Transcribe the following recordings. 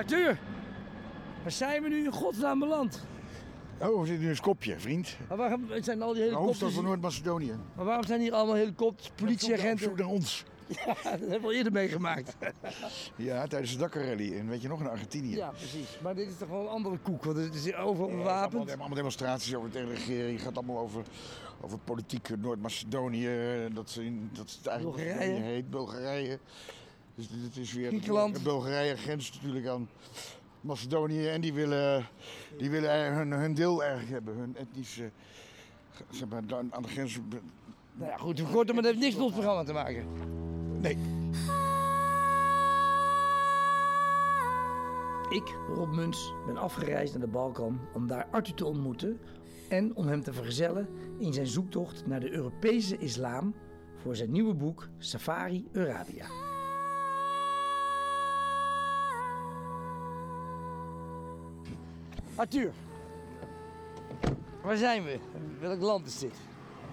Arthur, waar zijn we nu in godsnaam beland? Oh, we zitten nu in Skopje, vriend. Maar waarom zijn al die De hoofdstad helikopters... van Noord-Macedonië. Maar waarom zijn hier allemaal helikopters, Op politieagenten? zoek naar ons. Ja, dat hebben we al eerder meegemaakt. Ja, tijdens de Dakar-rally. En weet je nog, in Argentinië. Ja, precies. Maar dit is toch wel een andere koek, want het is overal Allemaal, bewapend. allemaal demonstraties over de regering. Het gaat allemaal over, over politiek Noord-Macedonië. Dat, dat het eigenlijk Bulgarije. Heet. Bulgarije. Dus dit is weer... Griekenland. Bulgarije grenst natuurlijk aan Macedonië. En die willen, die willen hun, hun deel eigenlijk hebben. Hun etnische... Zeg maar, aan de grens... Nou ja, goed, verkort, maar dat heeft niks met ons programma te maken. Nee. Ik, Rob Muns, ben afgereisd naar de Balkan om daar Arthur te ontmoeten en om hem te vergezellen in zijn zoektocht naar de Europese islam voor zijn nieuwe boek Safari Arabia. Arthur, waar zijn we? Welk land is dit?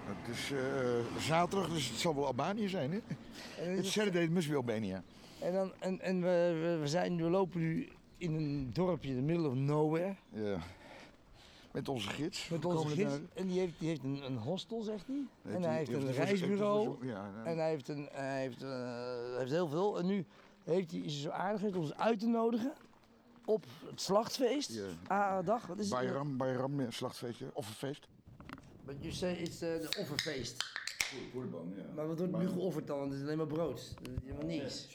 Het is eh, zaterdag, dus het zal wel Albanië zijn, hè? Het Saturday, it must be Albania. en, dan, en, en we, we, zijn, we lopen nu in een dorpje in the middle of nowhere. Ja. Met onze gids. Met onze gids. En die heeft, die heeft een, een hostel, zegt hij. En hij- heeft heeft een reisbureau. Ja, ja. En hij heeft, een, hij heeft, eh, hij heeft heel veel. En nu heeft hij, is hij zo aardig om ons uit te nodigen op het slachtfeest. Ja. Ah, dag. Wat is het? Bayram, Bayram, een slachtfeestje, offerfeest. But you say it's uh, de offerfeest. Koerban, ja. Maar wat wordt nu geofferd dan? Het is alleen maar brood. Dat is helemaal niks.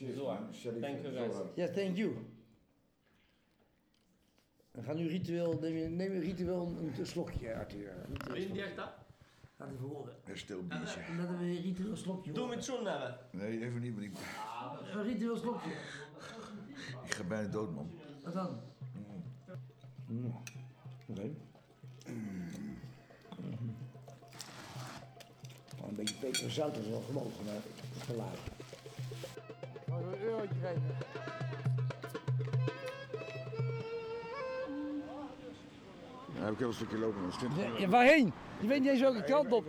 Thank you guys. Ja, thank you. We gaan nu ritueel, neem je, neem je ritueel een, een slokje, Arthur. Niet een slokje. Laat even horen. Een stil biertje. Laten we ritueel een slokje Doe met zo'n hebben. Nee, even niet, maar ik, Een ritueel slokje. ik ga bijna dood, man. Wat dan? Oké. Oh, een beetje peper en zout is wel gemogen, maar het is te laat. een eurotje geven. Ja, heb ik heel een stukje lopen, is Ja, ja, waarheen? Je weet niet eens welke kant op.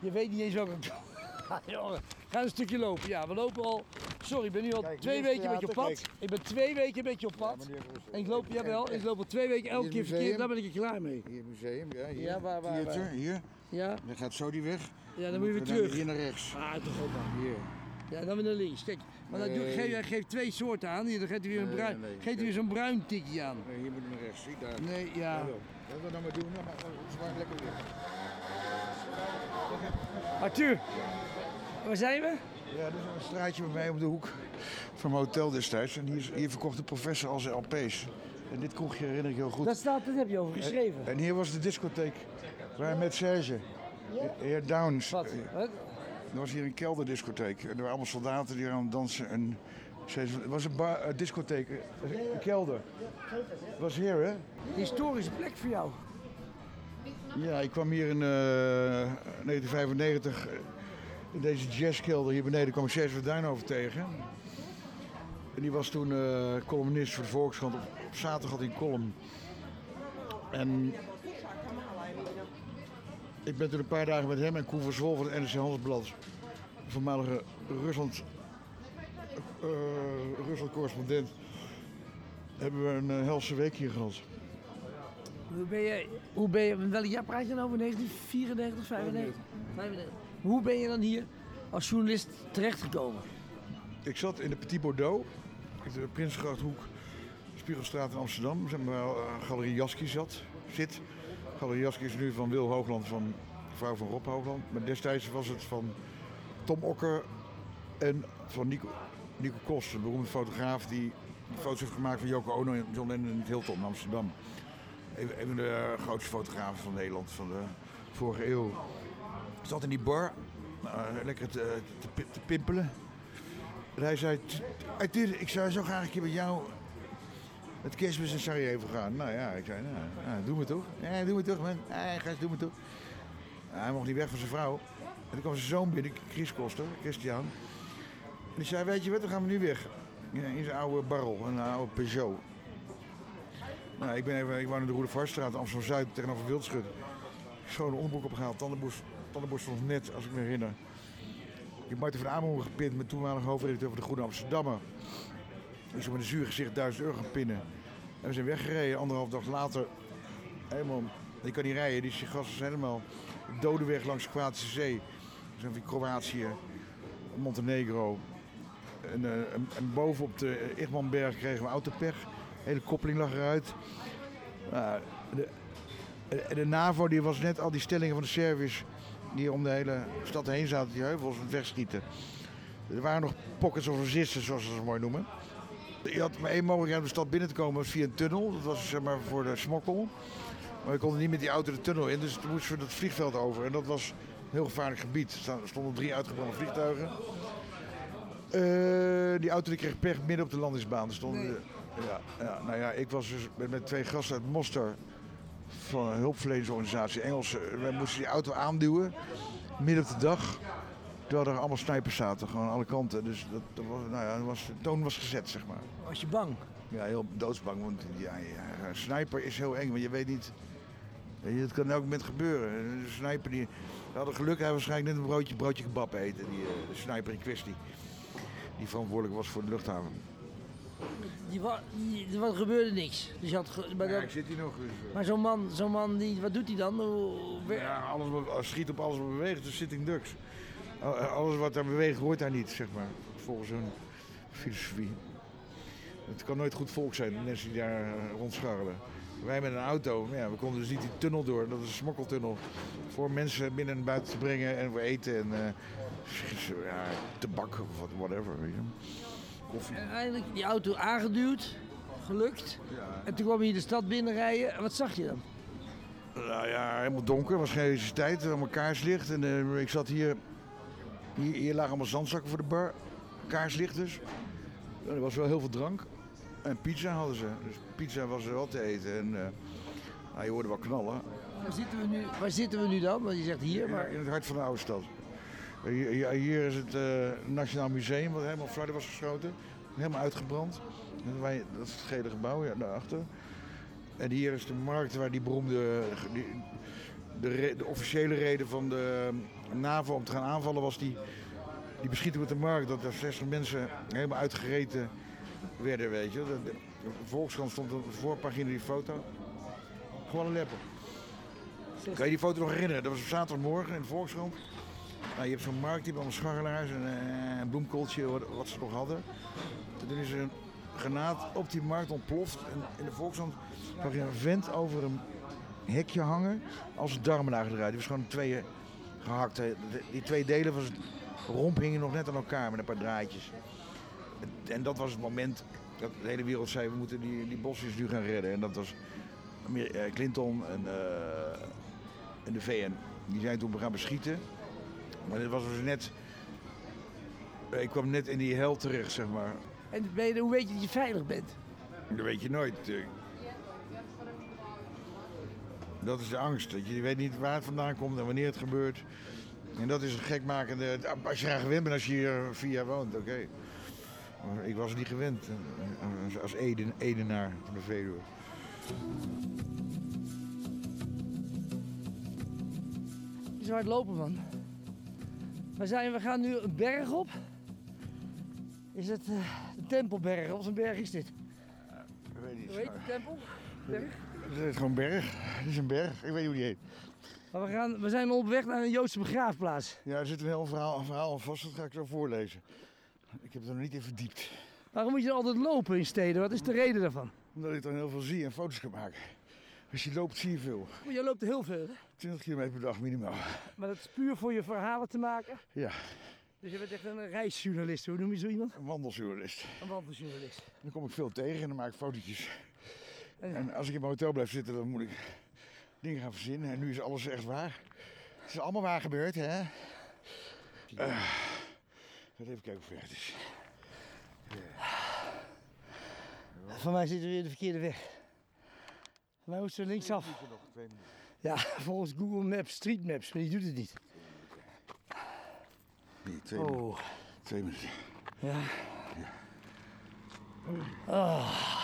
Je weet niet eens welke kant jongen, Ga een stukje lopen. Ja, we lopen al. Sorry, ik ben nu al Kijk, twee weken met je op pad. kijk. Ik ben twee weken met je op pad. En ik loop, jawel, ik loop al twee weken elke keer verkeerd. Daar ben ik er klaar mee. Hier, museum, ja, hier. Ja, waar- waar- Theater, waar? hier. Ja? Dan gaat zo die weg. Ja, dan moet je weer Dan terug. Hier naar rechts. Ah, toch op dan. Hier. Ja, dan weer naar links. Kijk, maar Nee. geef, hij geeft twee soorten aan. Hier, dan geeft hij weer een bruin, nee, geeft hij weer zo'n bruin tikje aan. Nee, hier moet je naar rechts. Zie daar. Nee, ja. Wat we dan maar doen, dan maar zwaar lekker weer. Arthur, waar zijn we? Ja, dat is een straatje bij mij op de hoek van mijn hotel destijds. En hier, hier verkocht de professor al zijn LP's. En dit kroegje herinner ik heel goed. Dat staat, dat heb je over geschreven. En hier was de discotheek waar met Serge. Heer Downs. Wat? Wat? Er was hier een kelderdiscotheek. Er waren allemaal soldaten die aan het dansen. En het was een bar, een discotheek, een kelder. Het was hier, hè? Historische plek voor jou. Ja, ik kwam hier in eh, 1995 eh, in deze jazzkelder hier beneden kwam ik Serge Duinhoven tegen. En die was toen eh, columnist voor de Volkskrant. Op, op zaterdag had hij een column. En ik ben toen een paar dagen met hem en Koen van Zwol van het NRC Handelsblad, voormalige Rusland, eh, Rusland correspondent, hebben we een eh, helse week hier gehad. Hoe ben je, hoe ben je, welk jaar praat je nou over? 1994, 95? 95. Hoe ben je dan hier als journalist terechtgekomen? Ik zat in de Petit Bordeaux, de Prinsgrachthoek, Spiegelstraat in Amsterdam. Waar Galerie Jaski zat, zit. Galerie Jaski is nu van Wil Hoogland, van de vrouw van Rob Hoogland. Maar destijds was het van Tom Okker en van Nico, Nico Kost, een beroemde fotograaf die foto's heeft gemaakt van Yoko Ono en John Lennon in het Hilton in Amsterdam. Een van de grootste fotografen van Nederland van de vorige eeuw. Zat in die bar, eh, lekker te, te, pi- te pimpelen. En hij zei, "T- Arthur, ik zou zo graag een keer met jou het kerstmis in Sarajevo gaan. Nou ja, ik zei, nou, nou, doe me toch. Ja, doe me toch, man. Ja, gast, doe me toch. Ja, hij mocht niet weg van zijn vrouw. En toen kwam zijn zoon binnen, Chris Koster, Christian. En die zei, weet je wat, dan gaan we nu weg. In zijn oude barrel, een oude Peugeot. Nou, ik ben even, ik woon in de Roede Varsstraat, Amsterdam-Zuid, tegenover Wildschut. Schone onderbroek opgehaald, tandenborstel tandenborstel nog net, als ik me herinner. Ik heb Marten van Amerongen gepint met toenmalige hoofdredacteur van de Groene Amsterdammer. Zou met een zuur gezicht 1000 euro gaan pinnen. En we zijn weggereden, anderhalf dag later. Helemaal, je kan niet rijden, die gasten zijn helemaal dode weg langs de Kroatische Zee. We zijn Kroatië, Montenegro. En, eh, en, op de Igmanberg kregen we autopech. De hele koppeling lag eruit. De, de, NAVO die was net al die stellingen van de Serviërs die om de hele stad heen zaten, die heuvels, het wegschieten. Er waren nog pockets of resistance, zoals ze dat mooi noemen. Je had maar één mogelijkheid om de stad binnen te komen via een tunnel. Dat was zeg maar voor de smokkel. Maar we konden niet met die auto de tunnel in, dus toen moesten we dat vliegveld over. En dat was een heel gevaarlijk gebied. Er stonden drie uitgebrande vliegtuigen. Eh, die auto die kreeg pech midden op de landingsbaan. Stonden, ja, ja, nou ja, ik was dus met, met twee gasten uit Mostar van een hulpverleningsorganisatie, Engelse. We moesten die auto aanduwen, midden op de dag. Terwijl er allemaal snipers zaten, gewoon aan alle kanten. Dus dat, dat was, nou ja, was, de toon was gezet, zeg maar. Was je bang? Ja, heel doodsbang. Want ja, ja, een sniper is heel eng, want je weet niet... Het kan elk moment gebeuren. De sniper die... We hadden geluk, hij waarschijnlijk net een broodje, broodje kebab eten, die, uh, de sniper in kwestie. Die verantwoordelijk was voor de luchthaven. Die, wa- die, er gebeurde niks. Dus je had, ge- maar Ja, dat- ik zit hier nog. Dus, maar zo'n man, zo'n man die, wat doet hij dan? Hoe- ja, alles wat, schiet op alles wat beweegt, dus sitting ducks. Al- Alles wat daar beweegt, hoort daar niet, zeg maar. Volgens hun filosofie. Het kan nooit goed volk zijn, mensen die daar rondscharrelen. Wij met een auto, ja, we konden dus niet die tunnel door, dat is een smokkeltunnel. Voor mensen binnen en buiten te brengen en voor eten en eh, ja, tabak of wat- whatever. Weet je. Koffie. Die auto aangeduwd, gelukt. Ja. En toen kwam je de stad binnenrijden. En wat zag je dan? Nou ja, helemaal donker, was geen elektriciteit, allemaal kaarslicht. En eh, ik zat hier, hier, hier lagen allemaal zandzakken voor de bar, kaarslicht dus. Er was wel heel veel drank. En pizza hadden ze, dus pizza was er wel te eten. En eh, nou, je hoorde wel knallen. Waar zitten we nu, waar zitten we nu dan? Want je zegt hier, maar... In het hart van de oude stad. Hier, is het eh, Nationaal Museum, wat helemaal flarden was geschoten. Helemaal uitgebrand. En wij, dat is het gele gebouw, ja, daarachter. En hier is de markt waar die beroemde... Die, de, de officiële reden van de NAVO om te gaan aanvallen was die, die beschieting met de markt. Dat er 60 mensen helemaal uitgereten werden, weet je. De, de, Volkskrant stond op de voorpagina die foto. Gewoon een lepper. Kan je die foto nog herinneren? Dat was op zaterdagmorgen in de Volkskrant. Nou, je hebt zo'n markt, die hebben allemaal scharrelaars en eh, een bloemkooltje, wat, ze nog hadden. En toen is er een granaat op die markt ontploft. En in de Volkskrant zag je een vent over een hekje hangen als een darmen eruit. Die was gewoon in tweeën gehakt. Die twee delen van zijn romp hingen nog net aan elkaar met een paar draadjes. En dat was het moment dat de hele wereld zei, we moeten die, die bosjes nu gaan redden. En dat was eh, Clinton en, eh, en de VN. Die zijn toen we gaan beschieten. Maar dit was dus net... eh, Ik kwam net in die hel terecht, zeg maar. En je, hoe weet je dat je veilig bent? Dat weet je nooit. eh. Dat is de angst. Dat je weet niet waar het vandaan komt en wanneer het gebeurt. En dat is een gekmakende... Als je eraan gewend bent als je hier vier jaar woont, oké. Maar ik was niet gewend. eh, als- Als Eden, Edenaar van de Veluwe. Is waar het lopen van. We, zijn, we gaan nu een berg op. Is het eh, de Tempelberg? Wat voor een berg is dit? Ik weet niet. Hoe heet de tempel? Berg? Het is gewoon een berg. Het is een berg. Ik weet niet hoe die heet. Maar we, gaan, we zijn op weg naar een Joodse begraafplaats. Ja, er zit een heel verhaal, een verhaal vast. Dat ga ik zo voorlezen. Ik heb er nog niet in verdiept. Waarom moet je dan altijd lopen in steden? Wat is de reden daarvan? Omdat ik dan heel veel zie en foto's kan maken. Als je loopt zie je veel. Maar je loopt heel veel. hè? 20 kilometer per dag minimaal. Maar dat is puur voor je verhalen te maken. Ja, Dus je bent echt een reisjournalist. Hoe noem je zo iemand? een wandeljournalist. Een wandeljournalist. Dan kom ik veel tegen en dan maak ik fotootjes. En- En als ik in mijn hotel blijf zitten, dan moet ik dingen gaan verzinnen. En nu is alles echt waar. Het is allemaal waar gebeurd, hè? Ga even kijken hoe ver het is. Van mij zitten we weer de verkeerde weg. Moeten we linksaf. minuten. Ja, volgens Google Maps, Street Maps, maar die doet het niet. Nee, twee, minuten. Oh, twee minuten. ja. Ah.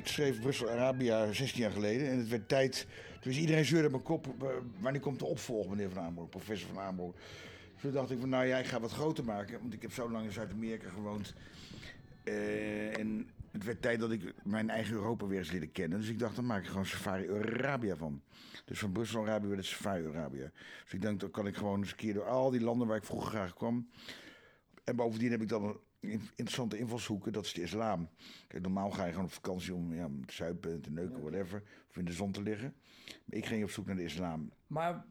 Ik schreef Brussel-Arabia 16 jaar geleden en het werd tijd. Dus iedereen zeurde mijn kop. eh, Wanneer komt de opvolger, meneer Van Amerongen, professor Van? Dus toen dacht ik van, nou ja, ik ga wat groter maken. Want ik heb zo lang in Zuid-Amerika gewoond. Eh, en het werd tijd dat ik mijn eigen Europa weer eens leerde kennen. Dus ik dacht, dan maak ik gewoon Safari Arabia van. Dus van Brussel-Arabia werd het Safari Arabia. Dus ik denk, dan kan ik gewoon eens een keer door al die landen waar ik vroeger graag kwam. En bovendien heb ik dan interessante invalshoeken, dat is de islam. Kijk, normaal ga je gewoon op vakantie om ja, te zuipen, te neuken, whatever. Of in de zon te liggen. Maar ik ging op zoek naar de islam. Maar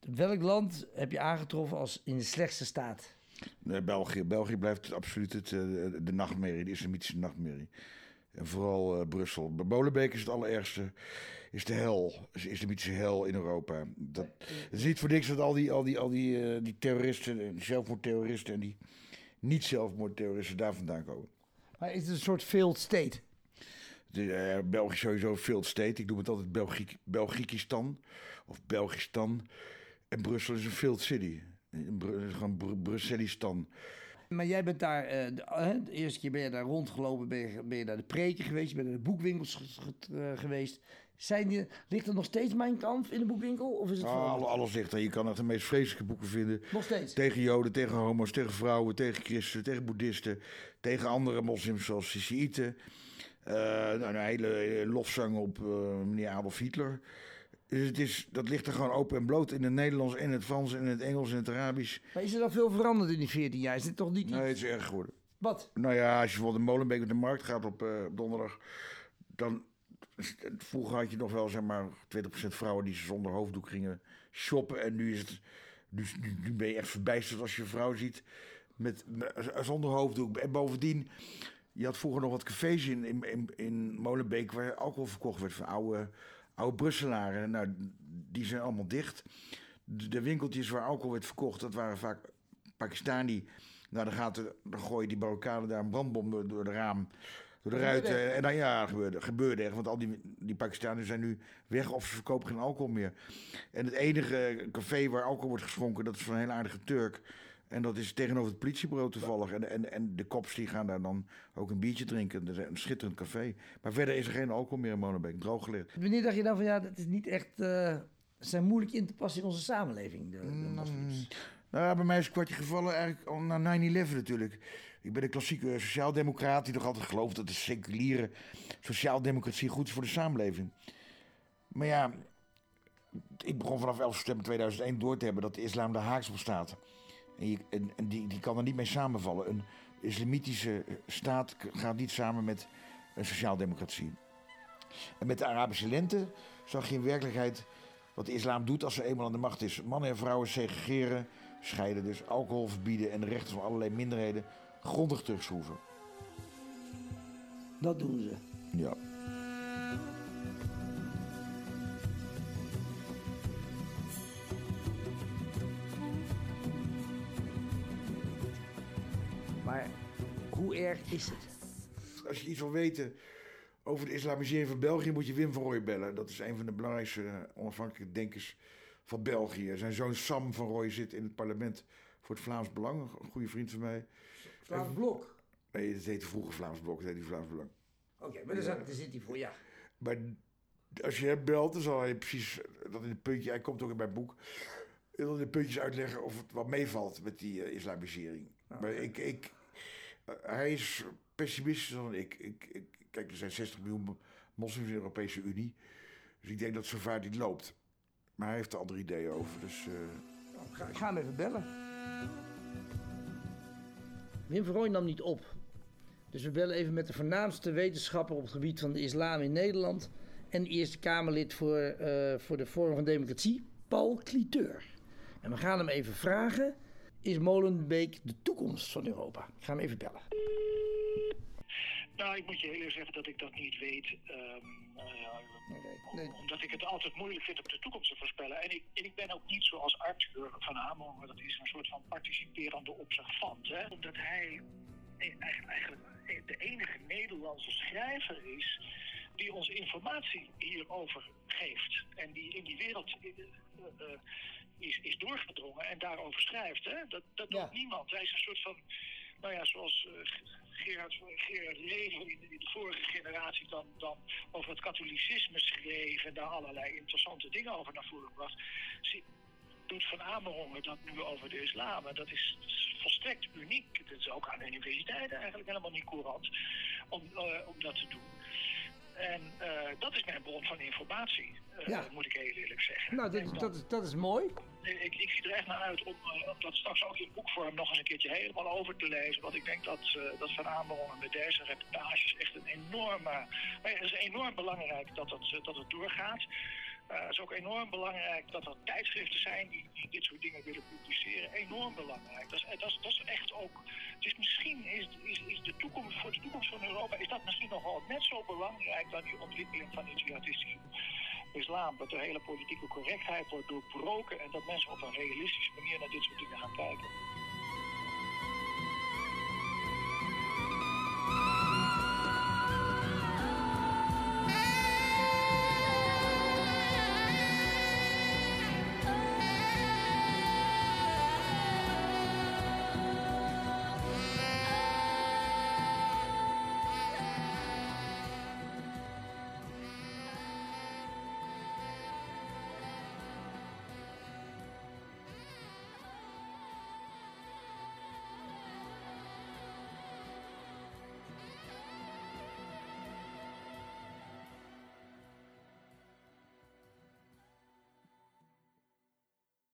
welk land heb je aangetroffen als in de slechtste staat? Nee, België. België blijft absoluut het, eh, de nachtmerrie, de islamitische nachtmerrie. En vooral eh, Brussel. Bij Molenbeek is het allerergste. Is de hel. Is de islamitische hel in Europa. Dat, het is niet voor niks dat al die, al die, al die, eh, die terroristen, zelfmoordterroristen en die niet-zelfmoordterroristen daar vandaan komen. Maar is het een soort failed state? De, eh, België is sowieso een failed state. Ik noem het altijd Belgiek, Belgiekistan of Belgistan. En Brussel is een failed city. Bru- gewoon Bru Brusselistan. Maar jij bent daar, eh, de, eerste keer ben je daar rondgelopen, ben je, ben je naar de preken geweest, je bent naar de boekwinkels ge- ge- geweest. Zijn die, ligt er nog steeds Mijn Kamp in de boekwinkel? Of is het Ah, alle- alles ligt er. Je kan echt de meest vreselijke boeken vinden. Nog steeds? Tegen joden, tegen homo's, tegen vrouwen, tegen christenen, tegen boeddhisten. Tegen andere moslims zoals Sisiïten. Eh nou, een hele, lofzang op eh, meneer Adolf Hitler. Dus het is, dat ligt er gewoon open en bloot in het Nederlands, in het Frans, in het Engels, in het Arabisch. Maar is er dan veel veranderd in die 14 jaar? Is dit toch niet iets? Nee, het is erg geworden. Wat? Nou ja, als je bijvoorbeeld in Molenbeek op de markt gaat op, eh, op donderdag, dan... Vroeger had je nog wel, zeg maar, 20% vrouwen die zonder hoofddoek gingen shoppen. En nu is het... Nu, nu, ben je echt verbijsterd als je een vrouw ziet met, met- zonder hoofddoek. En bovendien, je had vroeger nog wat cafés in, in, in, Molenbeek waar alcohol verkocht werd van oude, oude Brusselaren. Nou, die zijn allemaal dicht. De, winkeltjes waar alcohol werd verkocht, dat waren vaak Pakistani. Nou, dan, gaat er, dan gooi je die Marokkanen daar een brandbom door, door de raam, door de ruiten. En dan ja, gebeurde, gebeurde echt. Want al die, die Pakistanen zijn nu weg of ze verkopen geen alcohol meer. En het enige café waar alcohol wordt geschonken, dat is van een hele aardige Turk. En dat is tegenover het politiebureau toevallig. En, en, en de kops die gaan daar dan ook een biertje drinken. Dat is een schitterend café. Maar verder is er geen alcohol meer in Molenbeek. Droog gelegd. Wanneer dacht je dan van ja, dat is niet echt. ze zijn moeilijk in te passen in onze samenleving, de, de moslims. Nou, bij mij is het kwartje gevallen eigenlijk na 9-11 natuurlijk. Ik ben een klassieke sociaaldemocraat die toch altijd gelooft dat de seculiere sociaaldemocratie goed is voor de samenleving. Maar ja, ik begon vanaf 11 september 2001 door te hebben dat de islam daar haaks op staat. En, die, die kan er niet mee samenvallen. Een islamitische staat gaat niet samen met een sociaaldemocratie. En met de Arabische lente zag je in werkelijkheid wat de islam doet als ze eenmaal aan de macht is. Mannen en vrouwen segregeren, scheiden dus, alcohol verbieden en de rechten van allerlei minderheden grondig terugschroeven. Dat doen ze. Ja. Maar hoe erg is het? Als je iets wil weten over de islamisering van België, moet je Wim van Rooij bellen. Dat is een van de belangrijkste eh, onafhankelijke denkers van België. Zijn zoon Sam van Rooij zit in het parlement voor het Vlaams Belang. Een goede vriend van mij. Vlaams blok. Nee, het heette vroeger Vlaams Blok, het heette Vlaams Belang. Oké, maar daar zat- daar zit hij voor, ja. Maar als je hem belt, dan zal hij precies dat in het puntje, hij komt ook in mijn boek, in de puntjes uitleggen of het wat meevalt met die eh, islamisering. Maar ik, ik, eh, hij is pessimistischer dan ik. Ik, ik. Kijk, er zijn 60 miljoen moslims in de Europese Unie. Dus ik denk dat zo vaart niet loopt. Maar hij heeft er andere ideeën over. Dus eh, Ik ga, ik ga hem even bellen. Wim van Rooij nam niet op. Dus we bellen even met de voornaamste wetenschapper op het gebied van de islam in Nederland. En Eerste Kamerlid voor, eh, voor de Forum van Democratie, Paul Cliteur. En we gaan hem even vragen: is Molenbeek de toekomst van Europa? Ik ga hem even bellen. Nou, ik moet je heel eerlijk zeggen dat ik dat niet weet. ehm, eh, nee. Omdat ik het altijd moeilijk vind om de toekomst te voorspellen. En ik, en ik ben ook niet zoals Arthur van Hamel, dat is een soort van participerende observant. Hè? Omdat hij e- eigenlijk eigenlijk de enige Nederlandse schrijver is die ons informatie hierover geeft. En die in die wereld eh, eh, is, is doorgedrongen en daarover schrijft. Hè? Dat, dat doet niemand. Hij is een soort van, nou ja, zoals eh, Gerard, Gerard Reven in, in, de vorige generatie dan, dan over het katholicisme schreef en daar allerlei interessante dingen over naar voren bracht, doet Van Amerongen dat nu over de islam. En dat is, volstrekt uniek. Dat is ook aan de universiteiten eigenlijk helemaal niet courant om, uh, om dat te doen. En uh, dat is mijn bron van informatie, uh, ja. moet ik heel eerlijk zeggen. Nou, dit, dat, is, dat is mooi. Ik, ik zie er echt naar uit om, om, dat straks ook in boekvorm nog eens een keertje helemaal over te lezen. Want ik denk dat, dat Van Amerongen met deze reportages echt een enorme... Het is enorm belangrijk dat het, dat het doorgaat. Uh, het is ook enorm belangrijk dat er tijdschriften zijn die, dit soort dingen willen publiceren. Enorm belangrijk. Dat is, dat is, echt ook. Is misschien is, is, is de toekomst, voor de toekomst van Europa is dat misschien nog wel net zo belangrijk dan die ontwikkeling van die jihadistische islam. Dat de hele politieke correctheid wordt doorbroken en dat mensen op een realistische manier naar dit soort dingen gaan kijken.